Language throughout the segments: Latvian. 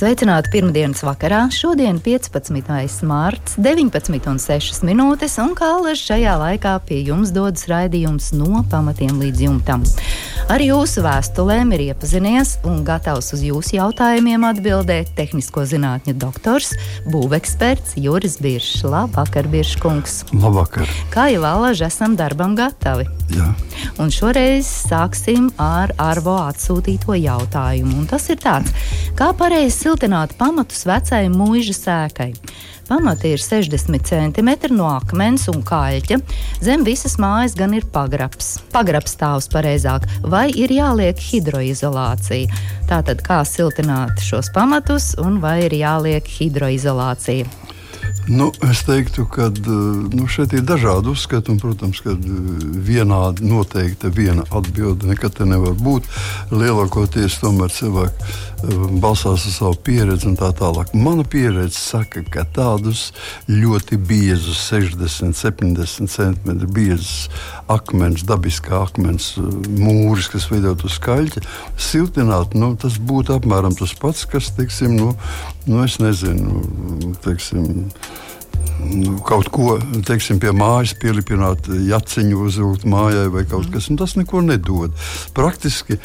Sveicināti pirmdienas vakarā. Šodien 15. mārts, 19,6 minūtes, un kā alaž šajā laikā pie jums dodas raidījums no pamatiem līdz jumtam. Ar jūsu vēstulēm ir iepazinies un gatavs uz jūsu jautājumiem atbildēt tehnisko zinātņu doktors, būveksperts Juris Biršs. Labvakar, Birškungs! Labvakar! Kā jau alaž esam darbam gatavi? Jā. Un šoreiz sāksim ar Arvo atsūtīto jautājumu. Un tas ir tāds, kā pareizi siltināt pamatus vecai mūža sēkai. Pamati ir 60 cm no akmens un kaļķa. Zem visas mājas gan ir pagrabs. Pagrabs stāvs pareizāk, vai ir jāliek hidroizolācija. Tātad, kā siltināt šos pamatus un vai ir jāliek hidroizolācija? Nu, es teiktu, ka nu, šeit ir dažādi uzskati. Un, protams, ka vienādi noteikti viena atbilde nekad nevar būt. Lielākoties tomēr cilvēki balstās uz savu pieredzi un tā tālāk. Mana pieredze saka, ka tādus ļoti biezus, 60, 70 cm biezus akmens, dabiskā akmens mūris, kas veidot uz skaļķa, siltināt, nu, tas būtu apmēram tas pats, kas, teiksim, nu, nu es nezinu, teiksim, nu, kaut ko teiksim, pie mājas pielipināt, jaciņu uzvilkt mājai vai kaut kas tāds. Tas neko nedod. Praktiski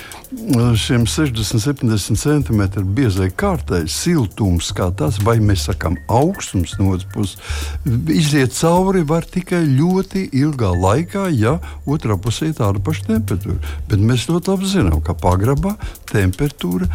šiem 60, 70 centimetru biezai kārtai siltums, kā tas, vai mēs sakām, augstums no otras puses, iziet cauri var tikai ļoti ilgā laikā, ja otrā pusē ir tāda paša temperatūra. Bet mēs ļoti labi zinām, ka pagrabā temperatūra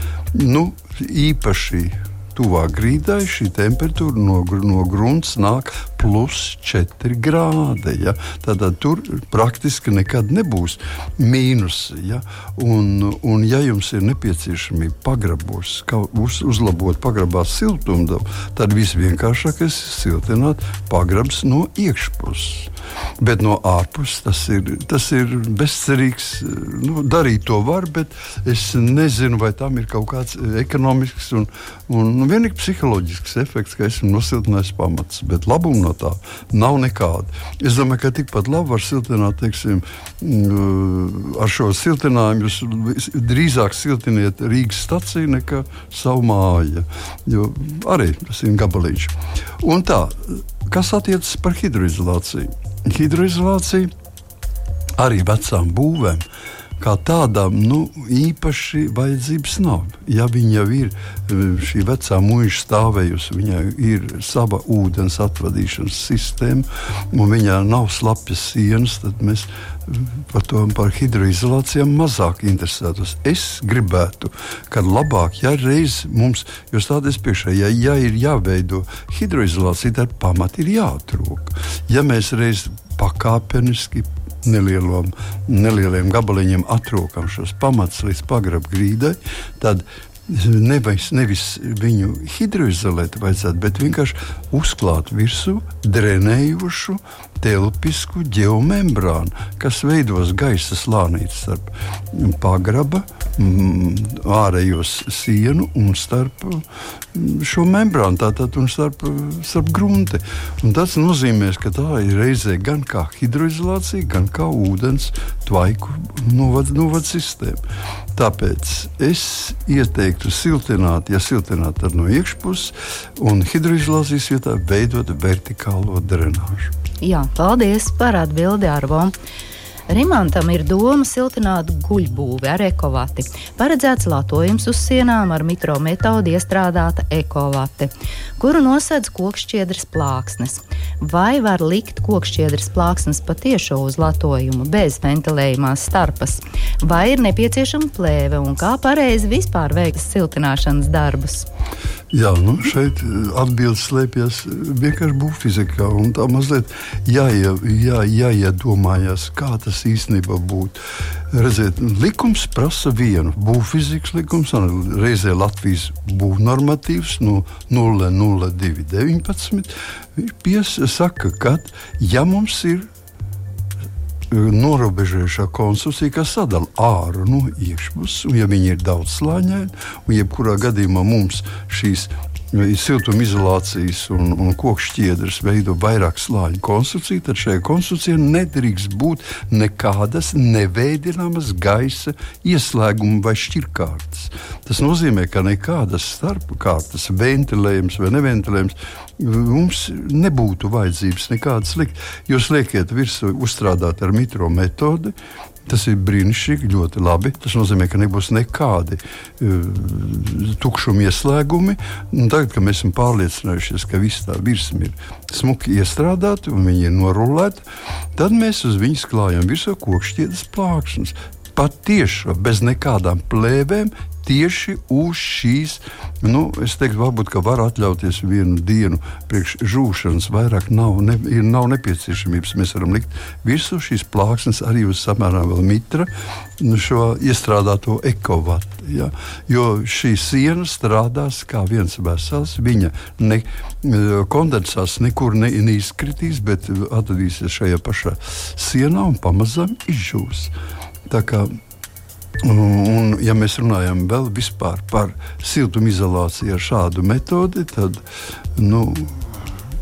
nu, īpaši tuvāk grīdai šī temperatūra no, no grunts nāk plus 4 grādi. Ja? Tātad tur praktiski nekad nebūs mīnus. Ja? Un, un ja jums ir nepieciešamība pagrabos, uz, uzlabot pagrabā siltumu, tad visvienkāršākais ir siltināt pagrabs no iekšpuses. Bet no ārpuses tas ir, tas ir bezcerīgs. Nu, darīt to var, bet es nezinu, vai tam ir kaut kāds ekonomisks un, un vienīgi psiholoģisks efekts, ka esmu nosiltinājis pamats. Bet labumu no tā nav nekāda. Es domāju, ka tikpat labi var siltināt, teiksim, mm, ar šo siltinājumu. Jūs drīzāk siltiniet Rīgas staciju nekā savu māju. Jo arī tas ir gabaliņš. Un tā, kas attiecas par hidroizolāciju? Hidroizolācija arī vecām būvēm kā tādām nu, īpaši vajadzības nav. Ja viņa jau ir šī vecā mūža stāvējusi, viņai ir sava ūdens atvadīšanas sistēma, un viņai nav slapjas sienas, tad mēs par to par hidroizolācijām mazāk interesētos. Es gribētu, ka labāk, ja reiz mums, jo stāties priekšā, ja, ja ir jāveido hidroizolācija, tad pamat ir jāatrok. Ja mēs reiz pakāpeniski nelielom, nelieliem gabaliņiem atrokam šos pamatus līdz pagrabā grīdai, tad nevis, nevis viņu hidroizolēt, bet vienkārši uzklāt virsū drenējošu telpisku geomembrānu, kas veidos gaisa slānīti starp pagraba, mm, ārējos sienu un starp mm, šo membrānu, tātad starp, starp grunti. Un tas nozīmē, ka tā ir reizē gan kā hidroizolācija, gan kā ūdens tvaiku novad, novad sistēma. Tāpēc es ieteiktu siltināt, ja siltināt no iekšpuses, un hidroizolācijas vietā veidot vertikālo drenāžu. Jā, paldies par atbildi, Arvo. Rimantam ir doma siltināt guļbūvi ar ekovati. Paredzēts latojums uz sienām ar mikrometodu iestrādāta ekovate, kuru nosedz kokšķiedras plāksnes. Vai var likt kokšķiedras plāksnes patiešo uz latojumu bez ventilējumās starpas, vai ir nepieciešama plēve un kā pareizi vispār veikt siltināšanas darbus? Jā, nu šeit atbildes slēpjas vienkārši būvfizikā. Tā mazliet jāie, jā, jāiedomājas, kā tas īstenībā būtu. Redziet, likums prasa vienu būvfizikas likums, reizē Latvijas būvnormatīvs no 00219. Viņš saka, ka ja mums ir norobežojušā konstrukcija, kas sadala āru no iekšpuses, un ja viņi ir daudz slāņaini, un jebkurā gadījumā mums šīs siltumizolācijas un, un koku šķiedras veido vairāk slāņu konstrukciju, tad šajā konstrukcijā nedrīkst būt nekādas neveidināmas gaisa ieslēguma vai šķirkārtas. Tas nozīmē, ka nekādas starpkārtas, ventilējums vai neventilējums mums nebūtu vajadzības nekādas likt. Jūs liekat virsū uzstrādāt ar mitro metodi, Tas ir brīnišķīgi, ļoti labi. Tas nozīmē, ka nebūs nekādi uh, tukšumi ieslēgumi. Un tagad, kad mēs esam pārliecinājušies, ka viss tā virsma ir smuki iestrādāta un viņi ir norulēti, tad mēs uz viņas klājam virsū kokšķietas plāksnes. Pat tieši bez nekādām plēvēm, tieši uz šīs, nu, es teiktu, varbūt, ka var atļauties vienu dienu priekš žūšanas, vairāk nav, ne, ir, nav nepieciešamības. Mēs varam likt virsū šīs plāksnes arī uz samērā vēl mitra nu, šo iestrādāto ekovatu. Ja? Jo šī siena strādās kā viens vesels, viņa ne, kondensās nekur ne, neizkritīs, bet atradīsies šajā pašā sienā un pamazām izžūs. Tā kā Un, ja mēs runājam vēl par siltumizolāciju ar šādu metodi, tad nu,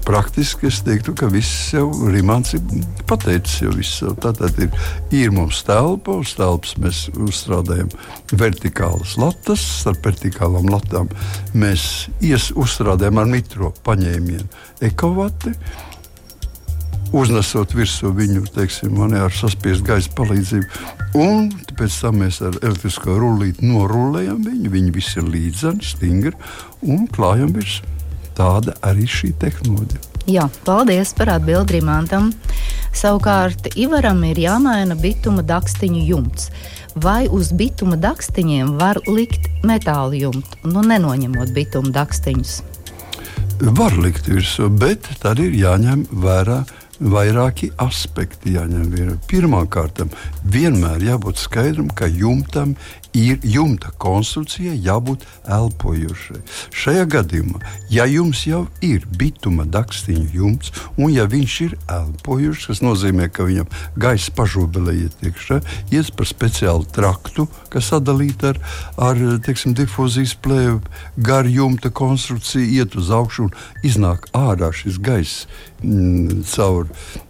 praktiski es teiktu, ka viss jau Rīmāns ir pateicis. Jau tātad ir, ir mums telpa, uz telpas mēs uzstrādājam vertikālas latas, starp vertikālām latām mēs ies, uzstrādājam ar mitro paņēmienu ekovati uznesot virsū viņu teiksim, ar saspiestu gaisa palīdzību. Un pēc tam mēs ar elektrisko rullīti norullējam viņu. Viņi visi ir līdzeni, stingri un klājam virsū. Tāda arī šī tehnoloģija. Jā, paldies par atbildi Rimantam. Savukārt Ivaram ir jāmaina bituma dakstiņu jumts. Vai uz bituma dakstiņiem var likt metāla jumtu, nu nenoņemot bituma dakstiņus? Var likt virsū, bet tad ir jāņem vērā vairāki aspekti jāņem vērā. Pirmkārt, vienmēr jābūt skaidram, ka jumtam ir jumta konstrukcija jābūt elpojošai. Šajā gadījumā, ja jums jau ir bituma dakstiņa jumts, un ja viņš ir elpojošs, tas nozīmē, ka viņam gaisa pažobelē iet iekšā, iet par speciālu traktu, kas sadalīta ar, ar teiksim, difūzijas plēvi, gar jumta konstrukciju, iet uz augšu un iznāk ārā šis gaiss mm, caur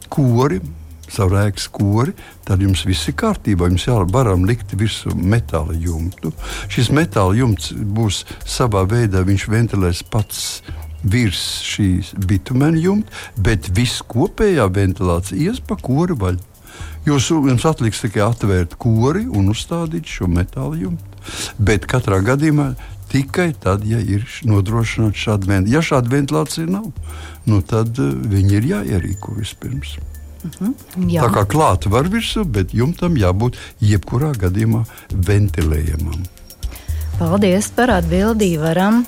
kori savu rēkas kori, tad jums viss ir kārtībā. Jums jāvaram likt virsū metāla jumtu. Šis metāla jumts būs savā veidā, viņš ventilēs pats virs šīs bitumēna jumta, bet viss kopējā ventilācija ies pa kori vaļu. Jūs, jums atliks tikai atvērt kori un uzstādīt šo metāla jumtu. Bet katrā gadījumā tikai tad, ja ir nodrošināta šāda ventilācija. Ja šāda ventilācija nav, nu tad uh, viņi ir jāierīko vispirms. Mhm. Jā. Tā kā klāta var virsū, bet jumtam jābūt jebkurā gadījumā ventilējamam. Paldies par atbildī. Varam.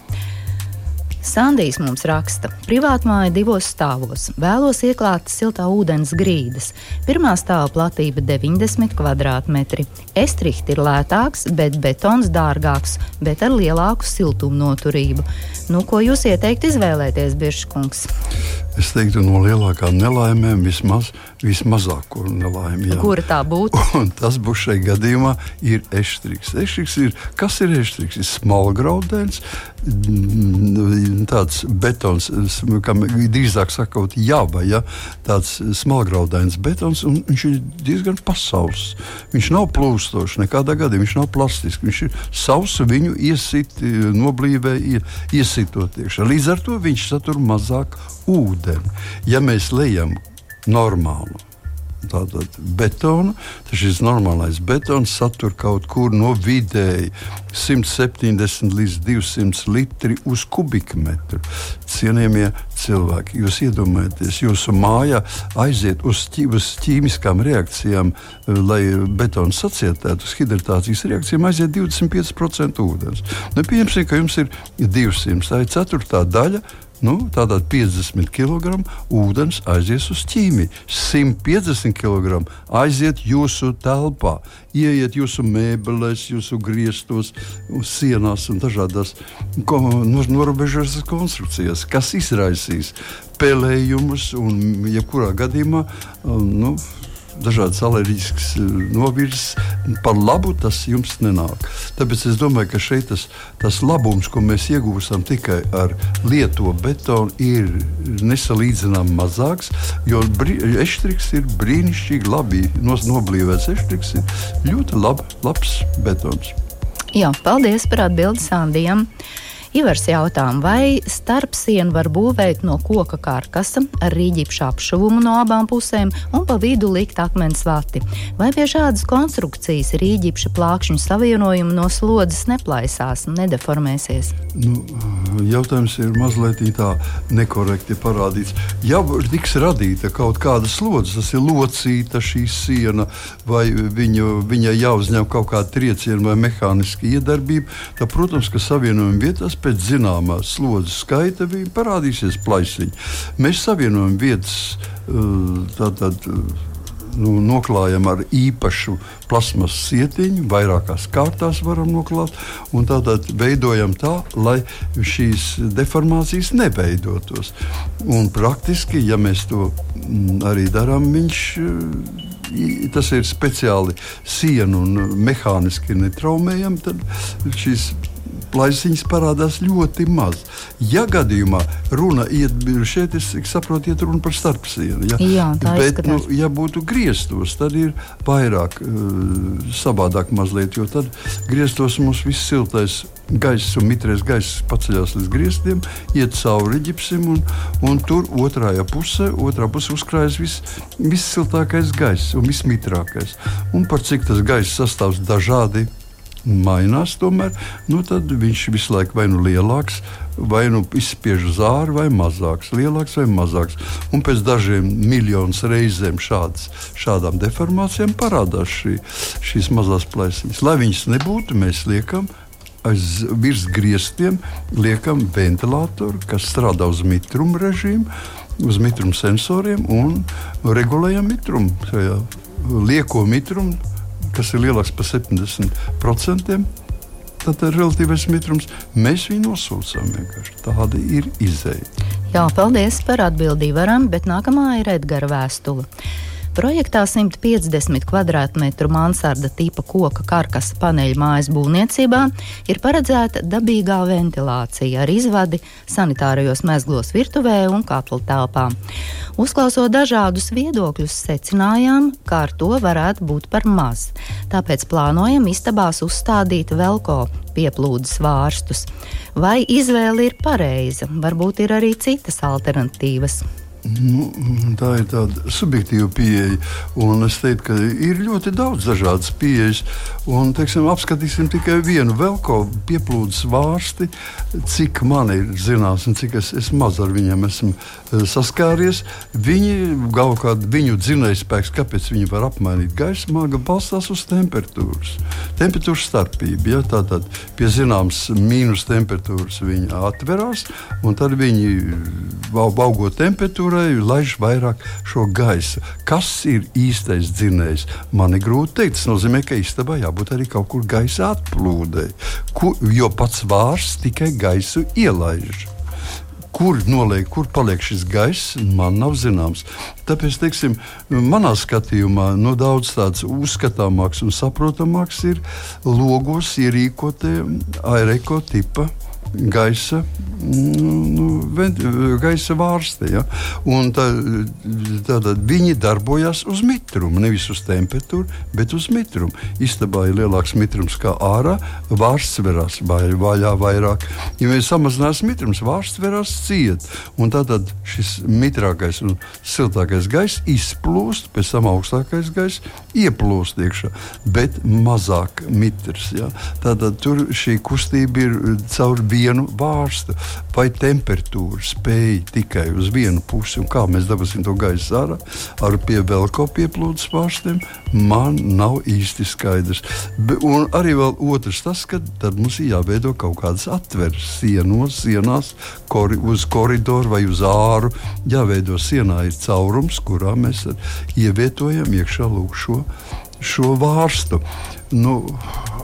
Sandijs mums raksta, privātmāja divos stāvos. Vēlos ieklāt siltā ūdens grīdas. Pirmā stāva platība 90 km2. Estrihti ir lētāks, bet betons dārgāks, bet ar lielāku siltumnoturību. Nu, ko jūs ieteiktu izvēlēties, Biržkungs? Es teiktu, no lielākām nelaimēm vismaz vismazāko nelaimi. Jā. Kura tā būtu? Un tas būs šajā gadījumā ir eštriks. eštriks ir, kas ir eštriks? Ir smalgraudens, tāds betons, kam drīzāk sakot, jāba, ja? tāds smalgraudains betons, un viņš ir diezgan pasauss. Viņš nav plūstošs nekādā gadījumā, viņš nav plastisks. Viņš ir savs, viņu iesit, noblīvē, iesitot iekšā. Līdz ar to viņš satur mazāk ūdeni. Ja mēs lejam normālu. Tātad betonu, tad šis normālais betons satur kaut kur no vidēji 170 līdz 200 litri uz kubikmetru. Cienījamie cilvēki, jūs iedomājaties, jūsu mājā aiziet uz, ķī, uz ķīmiskām reakcijām, lai betons sacietētu, uz hidratācijas reakcijām aiziet 25% ūdens. Nu, pieņemsim, ka jums ir 200, tā ir ceturtā daļa Nu, Tātad 50 kg ūdens aizies uz ķīmiju, 150 kg aiziet jūsu telpā, ieiet jūsu mēbelēs, jūsu griestos, sienās un dažādās norobežotās konstrukcijās, kas izraisīs pelējumus un, jebkurā gadījumā, nu, dažādas alerģiskas novirzes. Par labu tas jums nenāk. Tāpēc es domāju, ka šeit tas, tas labums, ko mēs iegūstam tikai ar lieto betonu, ir nesalīdzināmāk mazāks. Jo eštriks ir brīnišķīgi labi noblīvēts. Eštriks ir ļoti lab, labs betons. Jā, paldies par atbildi Sandijam. Ivars jautām, vai starpsienu var būvēt no koka karkasa ar rīģipšu apšuvumu no abām pusēm un pa vidu likt akmens vati, vai pie šādas konstrukcijas rīģipša plākšņu savienojuma no slodzes neplaisās un nedeformēsies? Nu, jautājums ir mazliet tā nekorekti parādīts. Ja tiks radīta kaut kāda slodze, tas ir locīta šī siena, vai viņu, viņai jāuzņem kaut kāda trieciena vai mehāniska iedarbība, tad, protams, ka savienojuma vietās pēc zināmās slodzes skaita parādīsies plaisiņi. Mēs savienojam vietas tātad. Uh, nu, noklājam ar īpašu plasmas sietiņu, vairākās kārtās varam noklāt. Tādā veidojam tā, lai šīs deformācijas neveidotos. Un praktiski, ja mēs to mm, arī darām, viņš uh, tas ir speciāli sienu un mehāniski netraumējami, tad šīs plaisiņas parādās ļoti maz. Ja gadījumā runa iet šeit, es saprotu, iet runa par starpsienu. Ja? Jā, tā Bet, izskatās. nu, ja būtu griestos, tad ir vairāk uh, savādāk mazliet, jo tad griestos mums viss siltais gaiss un mitrais gaiss paceļās līdz griestiem, iet cauri ģipsim, un, un tur otrā pusē, otrā pusē uzkrājas viss vis siltākais gaiss un viss mitrākais. Un par cik tas gaiss sastāvs dažādi mainās, tomēr, nu, tad viņš visu laiku vai nu lielāks, vai nu izspiež uz ārā, vai mazāks, lielāks vai mazāks. Un pēc dažiem miljoniem reizēm šādas, šādām deformācijām parādās šī, šīs mazās plaisiņas. Lai viņas nebūtu, mēs liekam aiz virsgrieztiem liekam ventilatoru, kas strādā uz mitruma režīmu, uz mitruma sensoriem un regulējam mitrumu. Lieko mitrumu kas ir lielāks par 70%. Tad ir relatīvais mitrums. Mēs viņu nosūcām vienkārši. Tāda ir izēja. Jā, paldies par atbildību, varam, bet nākamā ir Edgara vēstule. Projektā 150 km2 mansarda tipa koka karkasa paneļa mājas būvniecībā ir paredzēta dabīgā ventilācija ar izvadi sanitārajos mezglos virtuvē un katla telpā. Uzklausot dažādus viedokļus, secinājām, ka ar to varētu būt par maz. Tāpēc plānojam istabās uzstādīt velko pieplūdes vārstus. Vai izvēle ir pareiza? Varbūt ir arī citas alternatīvas. Nu, tā ir tāda subjektīva pieeja. Es teiktu, ka ir ļoti daudz dažādas pieejas. Un, teiksim, apskatīsim tikai vienu vēl kaut pieplūdes vārsti, cik man ir zināms un cik es, es maz ar viņiem esmu e, saskāries. Viņi galvenokārt viņu dzinējspēks, kāpēc viņi var apmainīt gaisa māgu, balstās uz temperatūras. Temperatūras starpība. Ja? Tātad pie zināmas mīnus temperatūras viņi atverās, un tad viņi augot temperatūru temperatūrai laiž vairāk šo gaisu. Kas ir īstais dzinējs? Man ir grūti pateikt. Tas nozīmē, ka istabā jābūt arī kaut kur gaisa atplūdei, jo pats vārds tikai gaisu ielaiž. Kur noliek, kur paliek šis gaiss, man nav zināms. Tāpēc, teiksim, manā skatījumā, no daudz tāds uzskatāmāks un saprotamāks ir logos ierīkotie aereko tipa gaisa, nu, gaisa vārste. Ja? Tā, tātad viņi darbojas uz mitrumu, nevis uz temperatūru, bet uz mitrumu. Istabā ir lielāks mitrums kā ārā, vārsts verās vaļā vairāk. Ja mēs samazināsim mitrums, vārsts verās ciet. Un tātad šis mitrākais un siltākais gaiss izplūst, pēc tam augstākais gaiss ieplūst iekšā, bet mazāk mitrs. Ja? Tātad tur šī kustība ir caur vienu vienu vārstu, vai temperatūra spēja tikai uz vienu pusi, un kā mēs dabūsim to gaisu ārā ar pie vēl kaut pieplūdes vārstiem, man nav īsti skaidrs. Be, un arī vēl otrs tas, ka mums ir jāveido kaut kādas atveres sienos, sienās, kori, uz koridoru vai uz āru. Jāveido sienā ir caurums, kurā mēs ievietojam iekšā lūk šo, šo vārstu. Nu,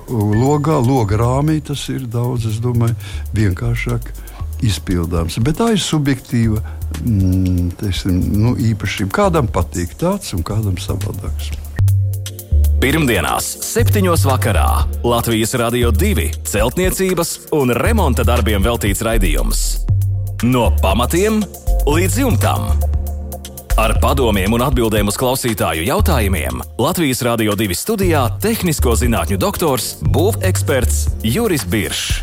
logā, loga rāmī tas ir daudz, domāju, vienkāršāk izpildāms. Bet tā ir subjektīva mm, teiksim, nu, īpašība. Kādam patīk tāds un kādam savādāks. Pirmdienās, 7. vakarā Latvijas Rādio 2 celtniecības un remonta darbiem veltīts raidījums. No pamatiem līdz jumtam. Ar padomiem un atbildēm uz klausītāju jautājumiem Latvijas Rādio 2 studijā - tehnisko zinātņu doktors, būveksperts Juris Biršs.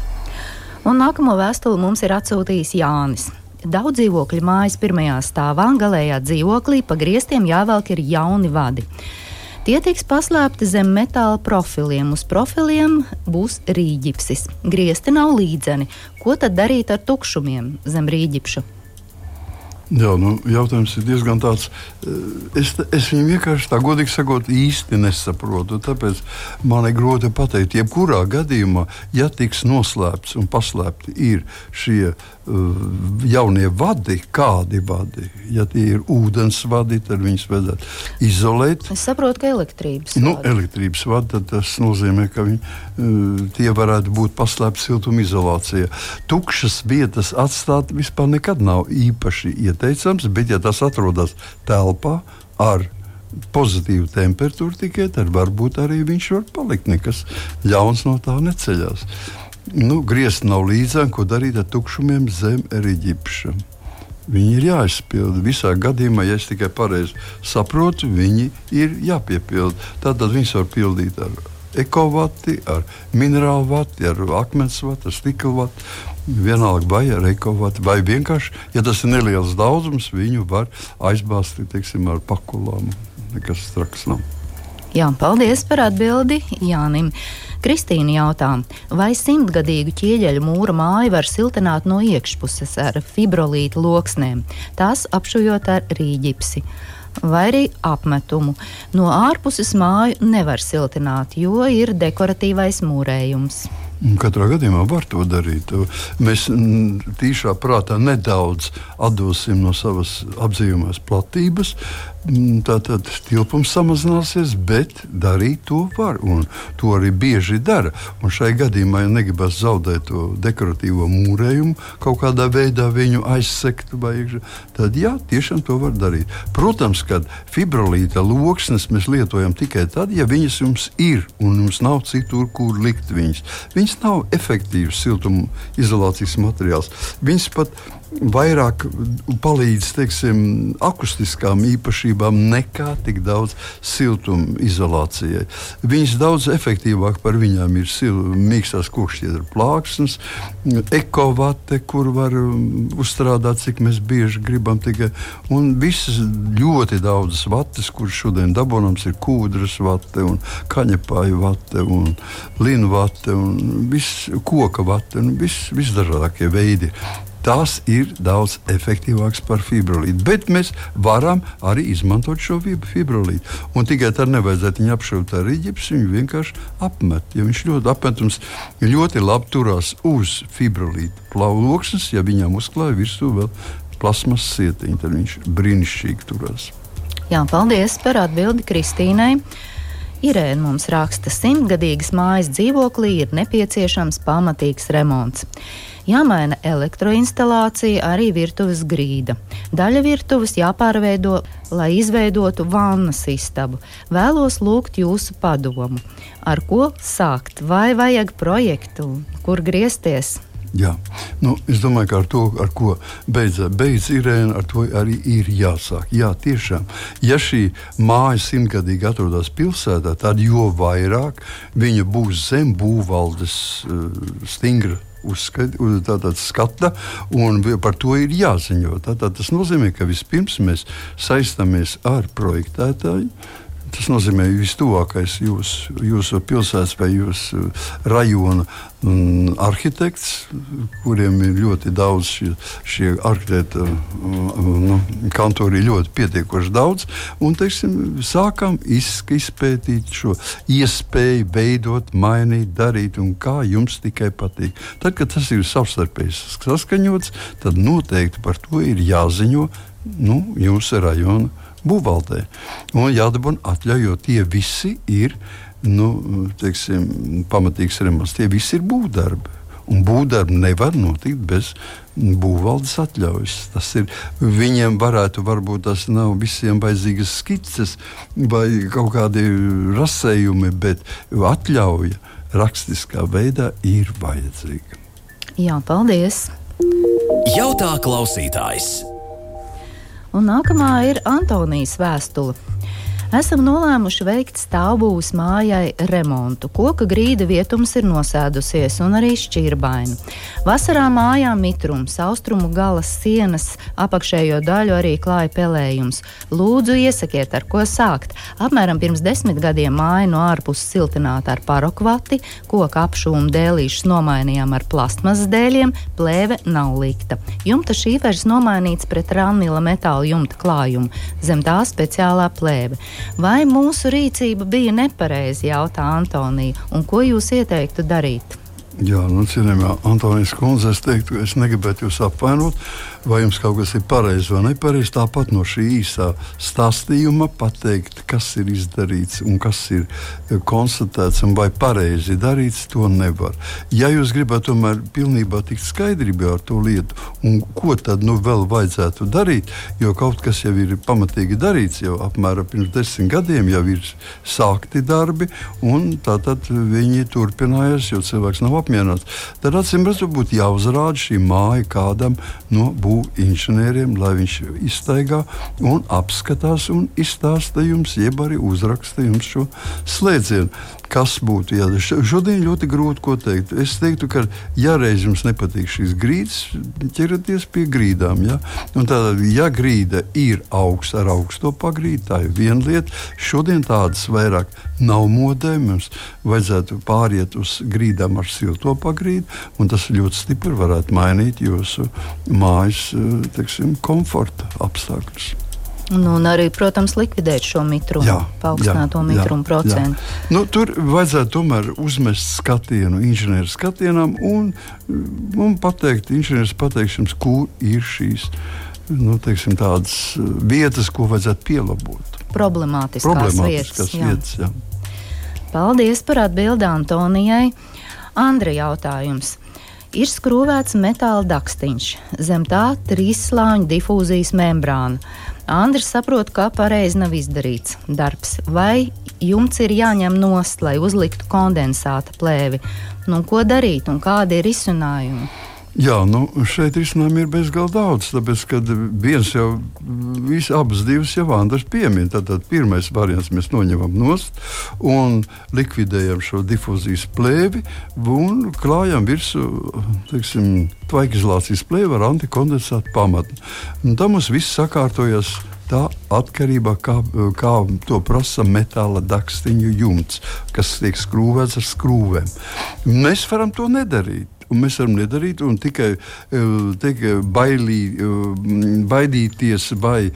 Un nākamo vēstuli mums ir atsūtījis Jānis. Daudz dzīvokļu mājas pirmajā stāvā, galējā dzīvoklī, pa griestiem jāvelk ir jauni vadi. Tie tiks paslēpti zem metāla profiliem. Uz profiliem būs rīģipsis. Griezti nav līdzeni. Ko tad darīt ar tukšumiem zem rīģipša? Jā, nu, jautājums ir diezgan tāds. eh, Es, es viņu vienkārši tā godīgi sakot, īsti nesaprotu. Tāpēc man ir grūti pateikt, jebkurā gadījumā, ja tiks noslēpts un paslēpti šie jaunie vadi, kādi vadi, ja tie ir ūdens vadi, tad viņus vajadzētu izolēt. Es saprotu, ka elektrības Nu, vadi. elektrības vadi, tas nozīmē, ka viņi, uh, tie varētu būt paslēpti siltumizolācijā. Tukšas vietas atstāt vispār nekad nav īpaši ieteicams, bet, ja tas atrodas telpā ar pozitīvu temperatūru tikai, tad varbūt arī viņš var palikt. Nekas ļauns no tā neceļās. Nu, griezt nav līdzāk, ko darīt ar tukšumiem zem eriģipša. Viņi ir jāizpilda. Visā gadījumā, ja es tikai pareizi saprotu, viņi ir jāpiepilda. Tātad viņus var pildīt ar ekovati, ar minerālu vati, ar akmens vati, ar stikla vati. Vienalga, vai ar ekovati, vai vienkārši, ja tas ir neliels daudzums, viņu var aizbāzt teiksim, ar pakulām. Nekas traks nav. Jā, paldies par atbildi Jānim. Kristīna jautā, vai simtgadīgu ķieģeļu mūra māju var siltināt no iekšpuses ar fibrolītu loksnēm, tās apšujot ar rīģipsi? Vai arī apmetumu. No ārpuses māju nevar siltināt, jo ir dekoratīvais mūrējums. Katrā gadījumā var to darīt. Mēs mm, tīšā prātā nedaudz atdosim no savas apzīmēs platības. Mm, Tātad tilpums samazināsies, bet darīt to var. To arī bieži dara. Un šai gadījumā, ja negribas zaudēt to dekoratīvo mūrējumu, kaut kādā veidā viņu aizsekt, vai, tad jā, tiešām to var darīt. Protams, ka fibrolīta loksnes mēs lietojam tikai tad, ja viņas jums ir un jums nav citur, kur likt viņas. Viņas nav efektīvs siltuma izolācijas materiāls. Viņas pat vairāk palīdz teiksim, akustiskām īpašībām nekā tik daudz siltuma izolācijai. Viņas daudz efektīvāk par viņām ir mīkstās kokšķiedra plāksnes, ekovate, kur var um, uzstrādāt, cik mēs bieži gribam. Tikai. Un visas ļoti daudzas vates, kuras šodien dabūnams, ir kūdras vate, un kaņepāju vate, un linu vate, un viss koka vate, un viss visdažādākie veidi tas ir daudz efektīvāks par fibrolītu. Bet mēs varam arī izmantot šo fibrolītu. Un tikai tad nevajadzētu viņu apšaut ar rīķipsi, viņu vienkārši apmet. Ja viņš ļoti apmetums ļoti labi turās uz fibrolītu plauksnes, ja viņam uzklāja virsū vēl plasmas sietiņu, tad viņš brīnišķīgi turās. Jā, paldies par atbildi Kristīnai. Irēna mums raksta, simtgadīgas mājas dzīvoklī ir nepieciešams pamatīgs remonts. Jāmaina elektroinstalācija, arī virtuves grīda. Daļa virtuves jāpārveido, lai izveidotu vannas istabu. Vēlos lūgt jūsu padomu. Ar ko sākt? Vai vajag projektu, kur griezties? Jā, nu, es domāju, ka ar to, ar ko beidz, beidz Irēna, ar to arī ir jāsāk. Jā, tiešām, ja šī māja simtgadīgi atrodas pilsētā, tad jo vairāk viņa būs zem būvvaldes uh, stingra uzskat, tātad skata, un par to ir jāziņo. Tātad tas nozīmē, ka vispirms mēs saistamies ar projektētāju. Tas nozīmē, ka vistuvākais jūs, jūsu pilsētas vai jūsu rajona mm, arhitekts, kuriem ir ļoti daudz šie, šie arhitekta nu, kantori, ļoti pietiekoši daudz. Un, teiksim, sākam izpētīt šo iespēju, veidot, mainīt, darīt, un kā jums tikai patīk. Tad, kad tas ir savstarpēji saskaņots, tad noteikti par to ir jāziņo nu, jūsu rajona būvvaldē. Un jādabūna atļauj, jo tie visi ir nu, teiksim, pamatīgs remonts. Tie visi ir būvdarbi. Un būvdarbi nevar notikt bez būvvaldes atļaujas. Tas ir viņiem varētu, varbūt tas nav visiem vajadzīgas skices vai kaut kādi rasējumi, bet atļauja rakstiskā veidā ir vajadzīga. Jā, paldies! Jautā klausītājs! Un nākamā ir Antonijas vēstule esam nolēmuši veikt stāvbūves mājai remontu. Koka grīda vietums ir nosēdusies un arī šķirbaini. Vasarā mājā mitrums, austrumu galas sienas, apakšējo daļu arī klāja pelējums. Lūdzu, iesakiet, ar ko sākt. Apmēram pirms desmit gadiem māja no ārpuses siltināta ar parokvati, koka apšūmu dēlīšus nomainījām ar plastmasas dēļiem, plēve nav likta. Jumta šīvers nomainīts pret ranila metāla jumta klājumu, zem tā speciālā plēve. Vai mūsu rīcība bija nepareiza, jautā Antonija, un ko jūs ieteiktu darīt? Jā, nu, cienījamā Antonijas kundze, es teiktu, es negribētu jūs apvainot vai jums kaut kas ir pareizi vai nepareizi. Tāpat no šī īsā stāstījuma pateikt, kas ir izdarīts un kas ir eh, konstatēts un vai pareizi darīts, to nevar. Ja jūs gribat tomēr pilnībā tikt skaidrībā ar to lietu, un ko tad nu vēl vajadzētu darīt, jo kaut kas jau ir pamatīgi darīts, jau apmēram pirms desmit gadiem jau ir sākti darbi, un tātad viņi turpinājās, jo cilvēks nav apmierināts. Tad acīm redzot, būtu jāuzrāda šī māja kādam no būvniecības būvinženieriem, lai viņš iztaigā un apskatās un izstāsta jums, jeb arī uzraksta jums šo slēdzienu kas būtu jādara. Šodien ļoti grūti ko teikt. Es teiktu, ka, ja reiz jums nepatīk šīs grīdas, ķerieties pie grīdām. Ja? Tātad, ja grīda ir augsta ar augsto pagrīdu, tā ir viena lieta. Šodien tādas vairāk nav modē. Mums vajadzētu pāriet uz grīdām ar silto pagrīdu, un tas ļoti stipri varētu mainīt jūsu mājas teksim, komforta apstākļus. Nu, un arī, protams, likvidēt šo mitrumu, jā, paaugstināto jā, mitrumu jā, procentu. Jā. Nu, tur vajadzētu tomēr uzmest skatienu inženieru skatienam un, un pateikt, inženieris pateiks jums, kur ir šīs nu, teiksim, tādas uh, vietas, ko vajadzētu pielabot. Problemātiskas, Problemātiskas vietas. vietas jā. Paldies par atbildi Antonijai. Andra jautājums ir skrūvēts metāla dakstiņš, zem tā trīsslāņu difūzijas membrāna. Andris saprot, ka pareizi nav izdarīts darbs, vai jumts ir jāņem nost, lai uzliktu kondensāta plēvi. Nu, ko darīt un kādi ir risinājumi? Jā, nu, šeit risinājumi ir bezgalīgi daudz. Tāpēc, kad viens jau vis, abas divas jau Andris piemin, tad, tad pirmais variants mēs noņemam nost un likvidējam šo difūzijas plēvi un klājam virsū, teiksim, tvaikizolācijas plēvi ar antikondensātu pamatu. Un tam mums viss sakārtojas tā atkarībā no tā, kā to prasa metāla dakstiņu jumts, kas tiek skrūvēts ar skrūvēm. Mēs varam to nedarīt mēs varam nedarīt, un tikai, e, tikai bailī, e, baidīties vai e,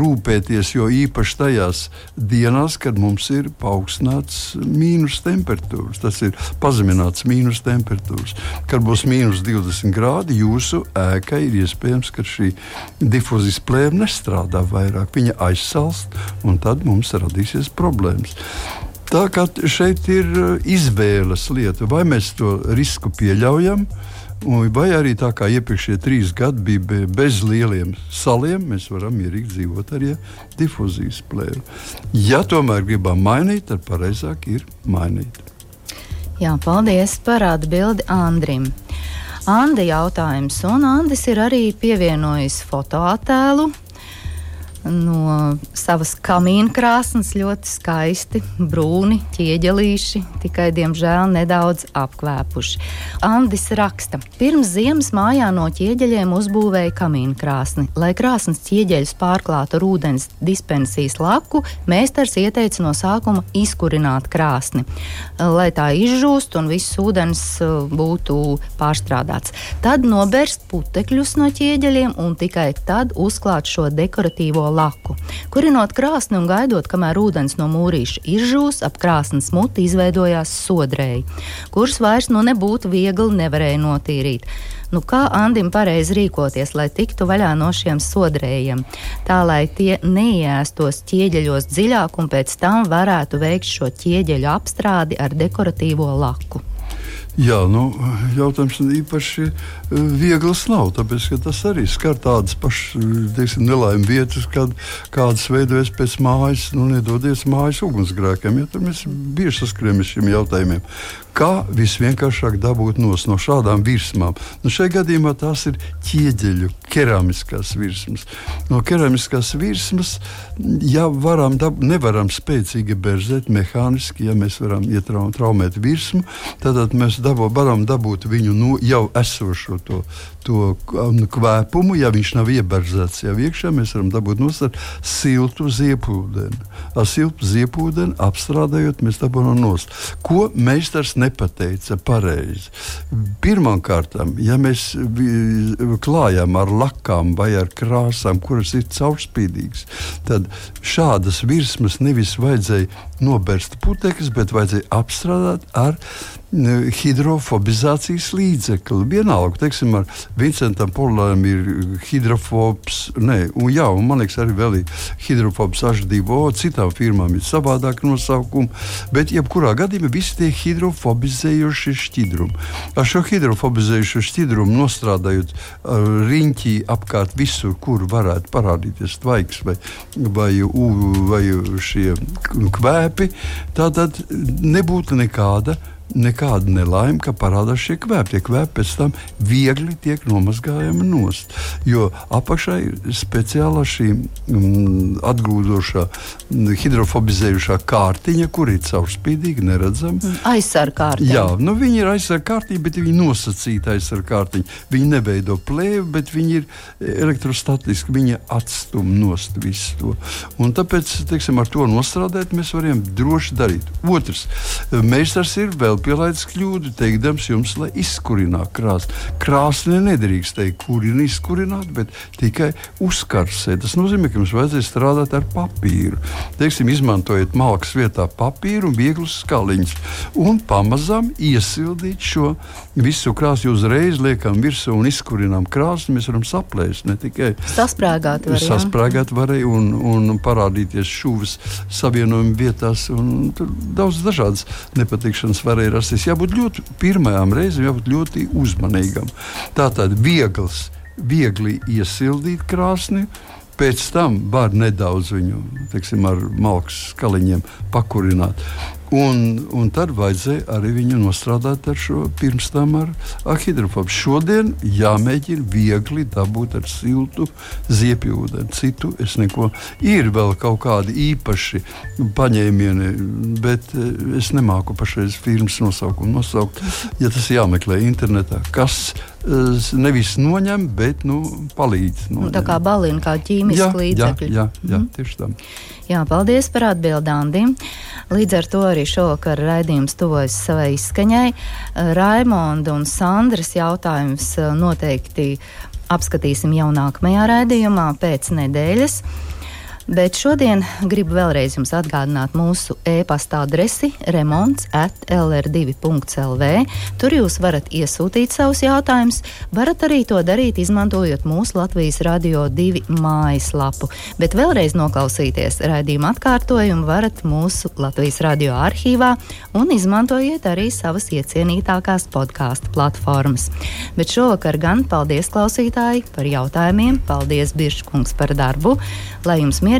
rūpēties, jo īpaši tajās dienās, kad mums ir paaugstināts mīnus temperatūras, tas ir pazemināts mīnus temperatūras. Kad būs mīnus 20 grādi, jūsu ēkai ir iespējams, ka šī difuzijas plēve nestrādā vairāk, viņa aizsalst, un tad mums radīsies problēmas. Tā kā šeit ir uh, izvēles lieta, vai mēs to risku pieļaujam. Vai arī tā kā iepriekšējie trīs gadi bija bez lieliem saliem, mēs varam mierīgi dzīvot arī difūzijas plēru. Ja tomēr gribam mainīt, tad pareizāk ir mainīt. Jā, paldies par atbildi Andrim. Andi jautājums, un Andis ir arī pievienojis fotoattēlu no savas kamīna krāsnes ļoti skaisti, brūni ķieģelīši, tikai diemžēl nedaudz apkvēpuši. Andis raksta, pirms ziemas mājā no ķieģeļiem uzbūvēja kamīna krāsni. Lai krāsnes ķieģeļus pārklātu ar ūdens dispensijas laku, meistars ieteica no sākuma izkurināt krāsni, lai tā izžūst un viss ūdens uh, būtu pārstrādāts. Tad nobērst putekļus no ķieģeļiem un tikai tad uzklāt šo dekoratīvo laku. Kurinot krāsni un gaidot, kamēr ūdens no mūrīša izžūs, ap krāsnes muti izveidojās sodrēji, kurus vairs nu nebūtu viegli nevarēja notīrīt. Nu, kā Andim pareizi rīkoties, lai tiktu vaļā no šiem sodrējiem, tā lai tie neiestos ķieģeļos dziļāk un pēc tam varētu veikt šo ķieģeļu apstrādi ar dekoratīvo laku? Jā, nu, jautājums īpaši eh, viegls nav. Tāpēc, tas arī skar tādas pašas nelaimes vietas, kad kādas veidojas pēc mājas, nu, nedodies mājas ugunsgrēkiem. Ja, mēs bieži saskaramies ar šiem jautājumiem. Kā visvienkāršāk dabūt no šādām virsmām? Nu, šajā gadījumā tās ir ķieģeļu, keramiskās virsmas. No keramiskās virsmas, ja varam, dab, nevaram spēcīgi berzēt mehāniski, ja mēs varam ietraumēt virsmu, tad mēs dabo, varam dabūt viņu no jau esošo to, to um, kvēpumu. Ja viņš nav ieberzēts jau iekšā, mēs varam dabūt no siltu ziepūdeni. Ar siltu ziepūdeni apstrādājot, mēs dabūjam nost. Ko meistars nepateica pareizi. Pirmkārt, ja mēs klājam ar lakām vai ar krāsām, kuras ir caurspīdīgas, tad šādas virsmas nevis vajadzēja nobērst putekļus, bet vajadzēja apstrādāt ar hidrofobizācijas līdzekli. Vienalga, teiksim, ar Vincentam Polēm ir hidrofobs, ne, un, jā, un man liekas, arī vēl ir hidrofobs H2O, citām firmām ir savādāk nosaukumi, bet jebkurā gadījumā visi tie hidrofobizējušie šķidrumi. Ar šo hidrofobizējušo šķidrumu nostrādājot riņķī apkārt visur, kur varētu parādīties tvaiks vai, vai, vai šie kvēpi, tad nebūtu nekāda nekāda nelaime, ka parādās šie kvēpi. Tie kvēpi pēc tam viegli tiek nomazgājami nost. Jo apakšā ir speciāla šī mm, atgrūdošā, mm, hidrofobizējušā kārtiņa, kur ir caurspīdīgi, neredzama. Mm, aizsarga kārtiņa. Jā, nu, viņi ir aizsarga kārtiņa, bet viņi nosacīta aizsarga kārtiņa. Viņi neveido plēvi, bet viņi ir elektrostatiski. Viņi atstum nost visu to. Un tāpēc, teiksim, ar to nostrādāt, mēs varam droši darīt. Otrs, meistars ir vēl pielaidis kļūdu, teikdams jums, lai izkurinātu krāsni. Krāsni nedrīkst teikt, kurina izkurināt, bet tikai uzkarsēt. Tas nozīmē, ka jums vajadzēs strādāt ar papīru. Teiksim, izmantojiet malkas vietā papīru un vieglus skaliņus. Un pamazām iesildīt šo visu krāsu. Uzreiz liekam virsū un izkurinām krāsni. Mēs varam saplēst ne tikai sasprāgāt, var, sasprāgāt varēja un, un parādīties šūvis savienojuma vietās. Daudz dažādas nepatikšanas varēja rasties. Jābūt ļoti pirmajām reizēm, jābūt ļoti uzmanīgam. Tā tad viegls, viegli iesildīt krāsni. Pēc tam var nedaudz viņu teiksim, ar malkas skaliņiem pakurināt. Un, un tad vajadzēja arī viņu nostrādāt ar šo pirms tam ar, ar hidrofobu. Šodien jāmēģina viegli dabūt ar siltu ziepju ūdeni. Citu es neko. Ir vēl kaut kādi īpaši paņēmieni, bet eh, es nemāku pašreiz firmas nosaukumu nosaukt. Ja tas jāmeklē internetā, kas eh, nevis noņem, bet nu, palīdz. Noņem. Nu, tā kā balina, kā ķīmiski līdzekļi. Jā, jā, jā, tieši tā. Jā, paldies par atbildām. Līdz ar to arī šovakar raidījums tuvojas savai izskaņai. Raimonda un Sandras jautājums eh, noteikti apskatīsim jau nākamajā raidījumā pēc nedēļas. Bet šodien gribu vēlreiz jums atgādināt mūsu e-pasta adresi remonds at lr2.lv. Tur jūs varat iesūtīt savus jautājumus, varat arī to darīt, izmantojot mūsu Latvijas Radio 2 mājaslapu. Bet vēlreiz noklausīties raidījuma atkārtojumu varat mūsu Latvijas radio arhīvā un izmantojiet arī savas iecienītākās podkāstu platformas. Bet šovakar gan paldies klausītāji par jautājumiem, paldies Biržkungs par darbu, lai jums mierīgi